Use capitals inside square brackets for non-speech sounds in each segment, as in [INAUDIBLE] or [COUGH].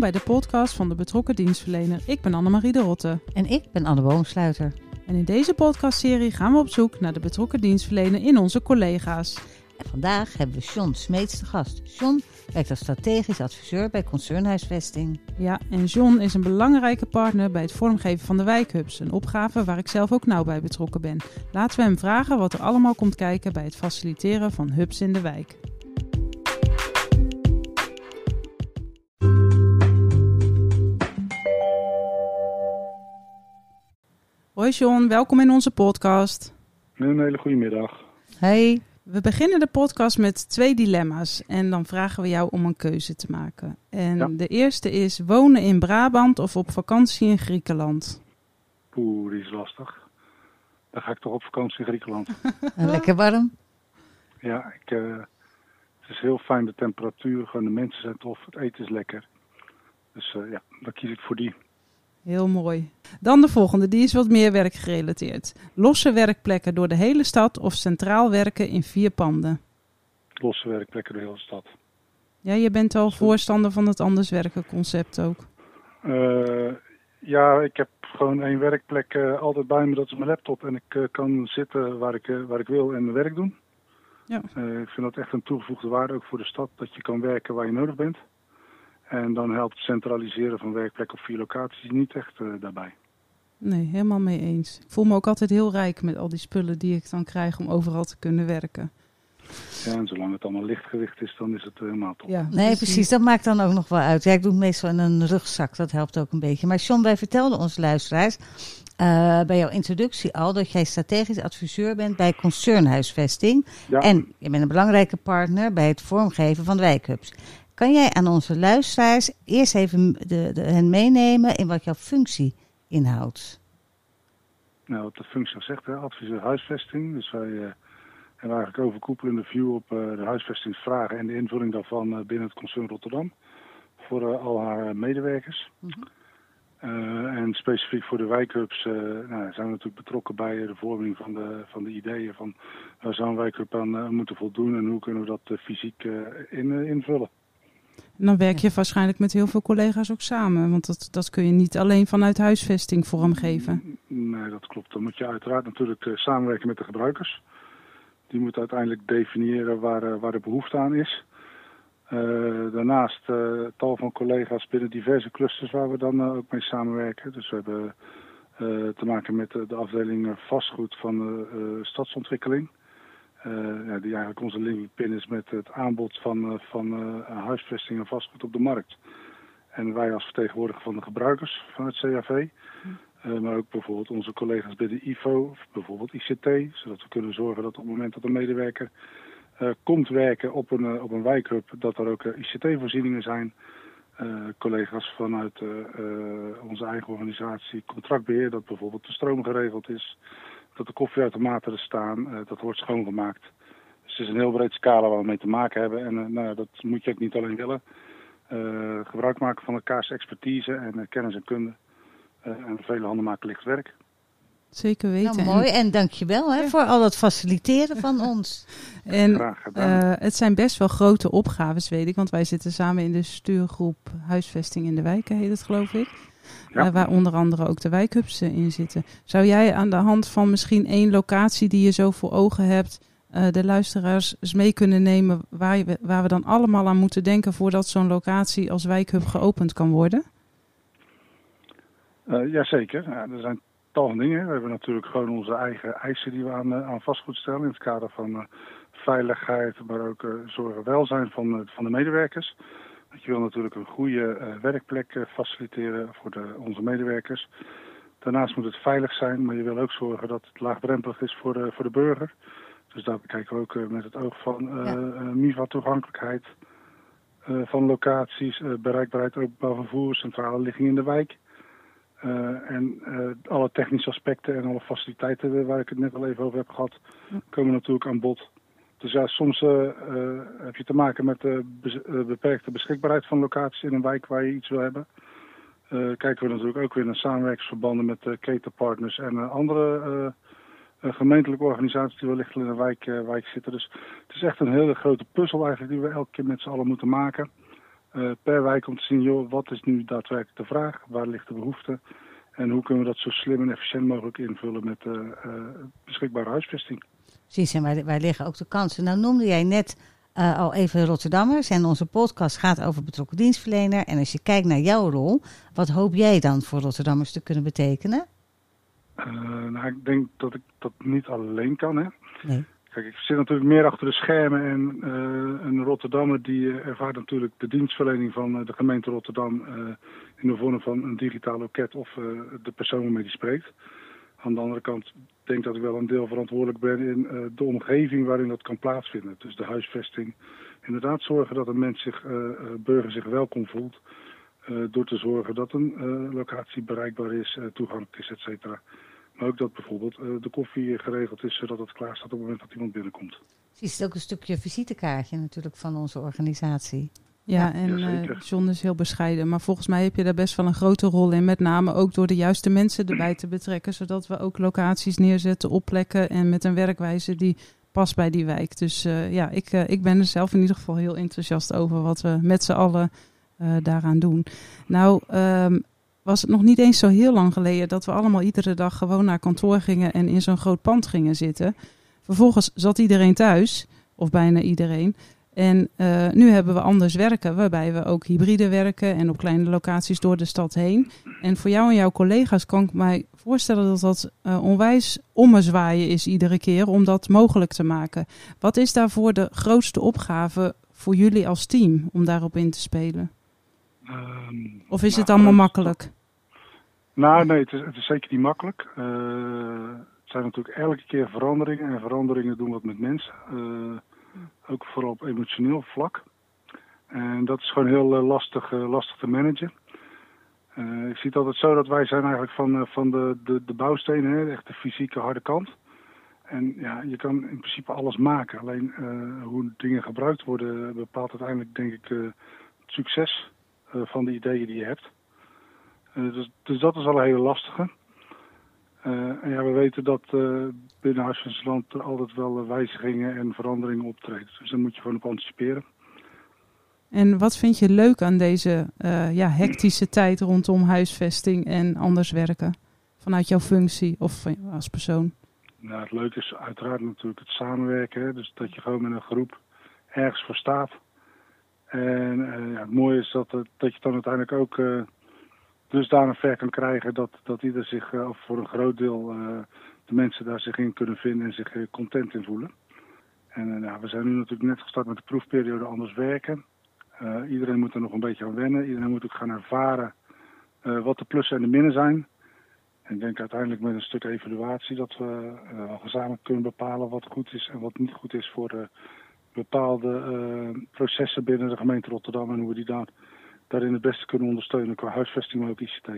Welkom bij de podcast van de betrokken dienstverlener. Ik ben Annemarie de Rotte. En ik ben Anne Boomsluiter. En in deze podcastserie gaan we op zoek naar de betrokken dienstverlener in onze collega's. En vandaag hebben we John Smeets te gast. John werkt als strategisch adviseur bij Concernhuisvesting. Ja, en John is een belangrijke partner bij het vormgeven van de wijkhubs. Een opgave waar ik zelf ook nauw bij betrokken ben. Laten we hem vragen wat er allemaal komt kijken bij het faciliteren van hubs in de wijk. Hoi John, welkom in onze podcast. Een hele goede middag. Hey. We beginnen de podcast met twee dilemma's en dan vragen we jou om een keuze te maken. En Ja. de eerste is wonen in Brabant of op vakantie in Griekenland? Poeh, die is lastig. Dan ga ik toch op vakantie in Griekenland. [LAUGHS] En lekker warm. ja, ik, eh, het is heel fijn, de temperatuur, gewoon de mensen zijn tof, het eten is lekker. Dus eh, ja, dan kies ik voor die. Heel mooi. Dan de volgende, die is wat meer werkgerelateerd. Losse werkplekken door de hele stad of centraal werken in vier panden? Losse werkplekken door de hele stad. Ja, je bent al voorstander van het anders werken concept ook. Eh, ja, ik heb gewoon één werkplek eh, altijd bij me, dat is mijn laptop. En ik eh, kan zitten waar ik, waar ik wil en mijn werk doen. Ja. Ik vind dat echt een toegevoegde waarde, ook voor de stad, dat je kan werken waar je nodig bent. En dan helpt het centraliseren van werkplekken op vier locaties niet echt eh, daarbij. Nee, helemaal mee eens. Ik voel me ook altijd heel rijk met al die spullen die ik dan krijg om overal te kunnen werken. Ja, en zolang het allemaal lichtgewicht is, dan is het helemaal top. Ja, Nee, precies. Dat maakt dan ook nog wel uit. Ja, ik doe het meestal in een rugzak. Dat helpt ook een beetje. Maar John, wij vertelden onze luisteraars eh, bij jouw introductie al dat jij strategisch adviseur bent bij Concernhuisvesting. Ja. En je bent een belangrijke partner bij het vormgeven van de wijkhubs. Kan jij aan onze luisteraars eerst even de, de, hen meenemen in wat jouw functie inhoudt? Nou, wat de functie al zegt, hè, adviseur huisvesting. Dus wij eh, hebben eigenlijk overkoepelende view op eh, de huisvestingsvragen en de invulling daarvan eh, binnen het concern Rotterdam. Voor eh, al haar medewerkers. Eh, en specifiek voor de wijkhubs eh, nou, zijn we natuurlijk betrokken bij de vorming van de, van de ideeën van waar zou een wijkhub aan eh, moeten voldoen en hoe kunnen we dat eh, fysiek eh, in, eh, invullen. En dan werk je waarschijnlijk met heel veel collega's ook samen. Want dat, dat kun je niet alleen vanuit huisvesting vormgeven. Nee, dat klopt. Dan moet je uiteraard natuurlijk eh, samenwerken met de gebruikers. Die moeten uiteindelijk definiëren waar, eh, waar de behoefte aan is. Eh, daarnaast eh, tal van collega's binnen diverse clusters waar we dan eh, ook mee samenwerken. Dus we hebben eh, te maken met de afdeling vastgoed van de eh, stadsontwikkeling. Ja, die eigenlijk onze linkpin is met het aanbod van, eh, van eh, huisvesting en vastgoed op de markt. En wij als vertegenwoordiger van de gebruikers van het CAV. Eh, maar ook bijvoorbeeld onze collega's bij de IFO, bijvoorbeeld ICT, zodat we kunnen zorgen dat op het moment dat een medewerker komt werken op een, op een wijkhub, dat er ook ICT-voorzieningen zijn. Collega's vanuit onze eigen organisatie contractbeheer, dat bijvoorbeeld de stroom geregeld is, dat de koffieautomaten er staan, eh, dat wordt schoongemaakt. Dus het is een heel breed scala waar we mee te maken hebben en eh, nou, dat moet je ook niet alleen willen. Eh, gebruik maken van elkaars expertise en kennis en kunde. Eh, en vele handen maken licht werk. Zeker weten. Nou, mooi. En dankjewel hè, voor al het faciliteren van [LAUGHS] ons. En, Graag gedaan. eh, het zijn best wel grote opgaves, weet ik. Want wij zitten samen in de stuurgroep Huisvesting in de Wijken, heet het geloof ik. Ja. Waar onder andere ook de wijkhubs in zitten. Zou jij aan de hand van misschien één locatie die je zo voor ogen hebt... eh, de luisteraars eens mee kunnen nemen waar, je, waar we dan allemaal aan moeten denken... voordat zo'n locatie als wijkhub geopend kan worden? Eh, jazeker, ja, er zijn tal van dingen. We hebben natuurlijk gewoon onze eigen eisen die we aan, eh, aan vastgoed stellen in het kader van veiligheid, maar ook eh zorg en welzijn van, van de medewerkers. Je wil natuurlijk een goede eh, werkplek eh, faciliteren voor de, onze medewerkers. Daarnaast moet het veilig zijn, maar je wil ook zorgen dat het laagdrempelig is voor de, voor de burger. Dus daar bekijken we ook eh, met het oog van Ja. MIVA-toegankelijkheid. van locaties, bereikbaarheid openbaar vervoer, centrale ligging in de wijk. En alle technische aspecten en alle faciliteiten waar ik het net al even over heb gehad, komen natuurlijk aan bod. Dus ja, soms eh, eh, heb je te maken met de eh, beperkte beschikbaarheid van locaties in een wijk waar je iets wil hebben. Kijken we natuurlijk ook weer naar samenwerkingsverbanden met ketenpartners en andere gemeentelijke organisaties die wellicht in een wijk, wijk zitten. Dus het is echt een hele grote puzzel eigenlijk die we elke keer met z'n allen moeten maken. Per wijk om te zien, joh, wat is nu daadwerkelijk de vraag? Waar ligt de behoefte? En hoe kunnen we dat zo slim en efficiënt mogelijk invullen met beschikbare huisvesting? Precies, en waar, waar liggen ook de kansen? Nou noemde jij net eh, al even Rotterdammers en onze podcast gaat over betrokken dienstverlener. En als je kijkt naar jouw rol, wat hoop jij dan voor Rotterdammers te kunnen betekenen? Eh, nou, ik denk dat ik dat niet alleen kan. Hè? Nee. Kijk, ik zit natuurlijk meer achter de schermen en eh, een Rotterdammer die ervaart natuurlijk de dienstverlening van de gemeente Rotterdam in de vorm van een digitaal loket of de persoon waarmee die spreekt. Aan de andere kant denk ik dat ik wel een deel verantwoordelijk ben in eh, de omgeving waarin dat kan plaatsvinden. Dus de huisvesting. Inderdaad zorgen dat een mens zich, eh, burger zich welkom voelt. door te zorgen dat een locatie bereikbaar is, toegankelijk is, et cetera. Maar ook dat bijvoorbeeld de koffie geregeld is zodat het klaar staat op het moment dat iemand binnenkomt. Het is ook een stukje visitekaartje natuurlijk van onze organisatie. Ja, en eh, John is heel bescheiden. Maar volgens mij heb je daar best wel een grote rol in. Met name ook door de juiste mensen erbij te betrekken. Zodat we ook locaties neerzetten op plekken. En met een werkwijze die past bij die wijk. Dus eh, ja, ik, eh, ik ben er zelf in ieder geval heel enthousiast over wat we met z'n allen daaraan doen. Nou, ehm, was het nog niet eens zo heel lang geleden dat we allemaal iedere dag gewoon naar kantoor gingen en in zo'n groot pand gingen zitten. Vervolgens zat iedereen thuis, of bijna iedereen. En eh, nu hebben we anders werken, waarbij we ook hybride werken en op kleine locaties door de stad heen. En voor jou en jouw collega's kan ik mij voorstellen dat dat eh, onwijs ommezwaaien is iedere keer om dat mogelijk te maken. Wat is daarvoor de grootste opgave voor jullie als team om daarop in te spelen? Ehm, Of is nou, het allemaal eh, makkelijk? Nou, nee, het is, het is zeker niet makkelijk. Het zijn natuurlijk elke keer veranderingen en veranderingen doen wat met mensen. Ook vooral op emotioneel vlak. En dat is gewoon heel eh, lastig, eh, lastig te managen. Eh, ik zie het altijd zo dat wij zijn eigenlijk van, van de, de, de bouwstenen, hè, echt de fysieke harde kant. En ja, je kan in principe alles maken. Alleen hoe dingen gebruikt worden bepaalt uiteindelijk denk ik eh, het succes van de ideeën die je hebt. Dus, dus dat is al een hele lastige. Eh, en ja, we weten dat eh binnen Huisvestingsland er altijd wel eh, wijzigingen en veranderingen optreden. Dus daar moet je gewoon op anticiperen. En wat vind je leuk aan deze ja, hectische [CLEARS THROAT] tijd rondom huisvesting en anders werken? Vanuit jouw functie of als persoon? Nou, het leuke is uiteraard natuurlijk het samenwerken. Hè? Dus dat je gewoon met een groep ergens voor staat. En ja, het mooie is dat, het- dat je dan uiteindelijk ook dusdanig ver kan krijgen dat, dat ieder zich, eh, of voor een groot deel, eh, de mensen daar zich in kunnen vinden en zich eh, content in voelen. En nou, we zijn nu natuurlijk net gestart met de proefperiode anders werken. Iedereen moet er nog een beetje aan wennen. Iedereen moet ook gaan ervaren wat de plussen en de minnen zijn. En ik denk uiteindelijk met een stuk evaluatie dat we wel gezamenlijk kunnen bepalen wat goed is en wat niet goed is voor bepaalde processen binnen de gemeente Rotterdam en hoe we die daar, daarin het beste kunnen ondersteunen qua huisvesting, maar ook ICT.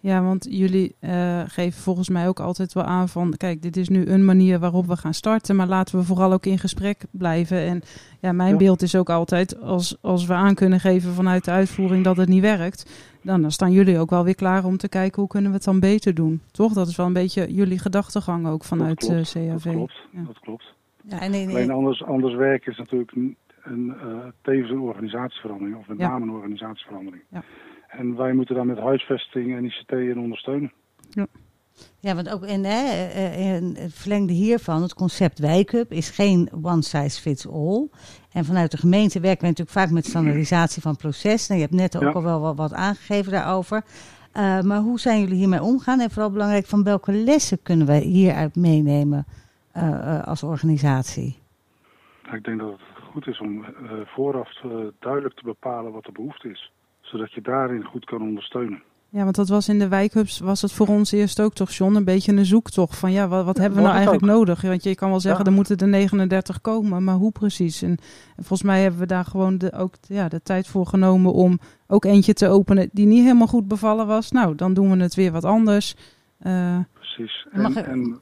Ja, want jullie eh, geven volgens mij ook altijd wel aan van... kijk, dit is nu een manier waarop we gaan starten... maar laten we vooral ook in gesprek blijven. En ja, mijn Ja. beeld is ook altijd... Als, als we aan kunnen geven vanuit de uitvoering dat het niet werkt... Dan, dan staan jullie ook wel weer klaar om te kijken... hoe kunnen we het dan beter doen. Toch? Dat is wel een beetje jullie gedachtegang ook vanuit dat eh, klopt, CAV. Dat klopt, Ja. dat klopt. Ja, en, en- Alleen anders, anders werken is natuurlijk een, eh, tevens een organisatieverandering, of met Ja. name een organisatieverandering. Ja. En wij moeten daar met huisvesting en ICT in ondersteunen. Ja, want ook in, hè, eh, in het verlengde hiervan, het concept wijkup is geen one size fits all. En vanuit de gemeente werken we natuurlijk vaak met standaardisatie van proces. Nou, je hebt net ook Ja. al wel wat, aangegeven daarover. Eh, maar hoe zijn jullie hiermee omgaan? En vooral belangrijk, van welke lessen kunnen wij hieruit meenemen eh, eh, als organisatie? Nou, Ik denk dat het goed is om eh, vooraf eh, duidelijk te bepalen wat de behoefte is. Zodat je daarin goed kan ondersteunen. Ja, want dat was in de wijkhubs, was het voor ons eerst ook toch, John, een beetje een zoektocht van ja, wat, wat hebben we nou eigenlijk nodig? Want je kan wel zeggen, Ja. er moeten er 39 komen, maar hoe precies? En, en volgens mij hebben we daar gewoon de, ook ja, de tijd voor genomen om ook eentje te openen die niet helemaal goed bevallen was. Nou, dan doen we het weer wat anders. Eh, Precies. En mag En, en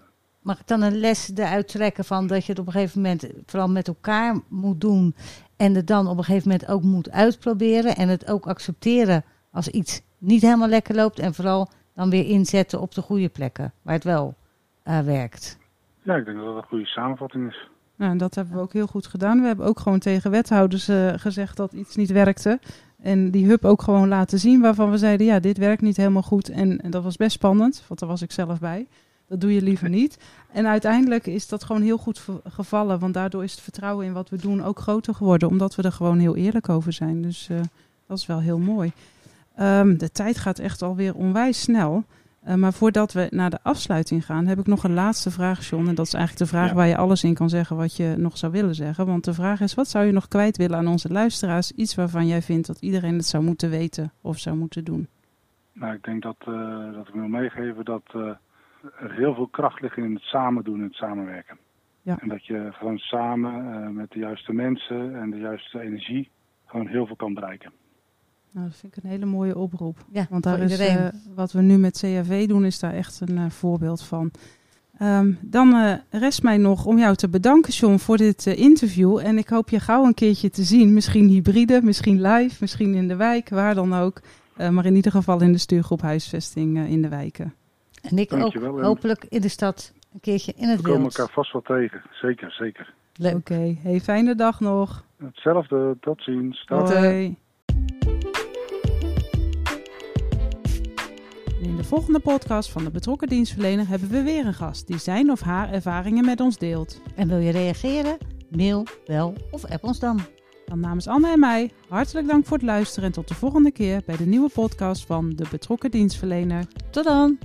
Mag ik dan een les eruit trekken van dat je het op een gegeven moment vooral met elkaar moet doen en het dan op een gegeven moment ook moet uitproberen en het ook accepteren als iets niet helemaal lekker loopt en vooral dan weer inzetten op de goede plekken waar het wel eh, werkt. ja, ik denk dat dat een goede samenvatting is. Nou, en dat hebben we ook heel goed gedaan. We hebben ook gewoon tegen wethouders eh, gezegd dat iets niet werkte. En die hub ook gewoon laten zien waarvan we zeiden, ja, dit werkt niet helemaal goed. En, en dat was best spannend, want daar was ik zelf bij. Dat doe je liever niet. En uiteindelijk is dat gewoon heel goed gevallen. Want daardoor is het vertrouwen in wat we doen ook groter geworden. Omdat we er gewoon heel eerlijk over zijn. Dus eh, dat is wel heel mooi. Ehm, de tijd gaat echt alweer onwijs snel. Eh, maar voordat we naar de afsluiting gaan, heb ik nog een laatste vraag, John. En dat is eigenlijk de vraag Ja. waar je alles in kan zeggen wat je nog zou willen zeggen. Want de vraag is, wat zou je nog kwijt willen aan onze luisteraars? Iets waarvan jij vindt dat iedereen het zou moeten weten of zou moeten doen. Nou, ik denk dat, eh, dat ik wil meegeven dat heel veel kracht ligt in het samen doen en het samenwerken. Ja. En dat je gewoon samen eh, met de juiste mensen en de juiste energie gewoon heel veel kan bereiken. Nou, dat vind ik een hele mooie oproep. Ja, Want voor daar is, eh, wat we nu met CAV doen, is daar echt een eh, voorbeeld van. Ehm, dan eh, rest mij nog om jou te bedanken, John, voor dit interview. En ik hoop je gauw een keertje te zien. Misschien hybride, misschien live, misschien in de wijk, waar dan ook. Eh, maar in ieder geval in de stuurgroep huisvesting eh, in de wijken. En ik Dankjewel, ook en- hopelijk in de stad een keertje in het We komen wild. elkaar vast wel tegen. Zeker, zeker. Leuk. Oké, hey, fijne dag nog. Hetzelfde, tot ziens. Hoi. In de volgende podcast van de betrokken dienstverlener hebben we weer een gast die zijn of haar ervaringen met ons deelt. En wil je reageren? Mail, bel of app ons dan. Dan namens Anne en mij hartelijk dank voor het luisteren en tot de volgende keer bij de nieuwe podcast van de betrokken dienstverlener. Tot dan!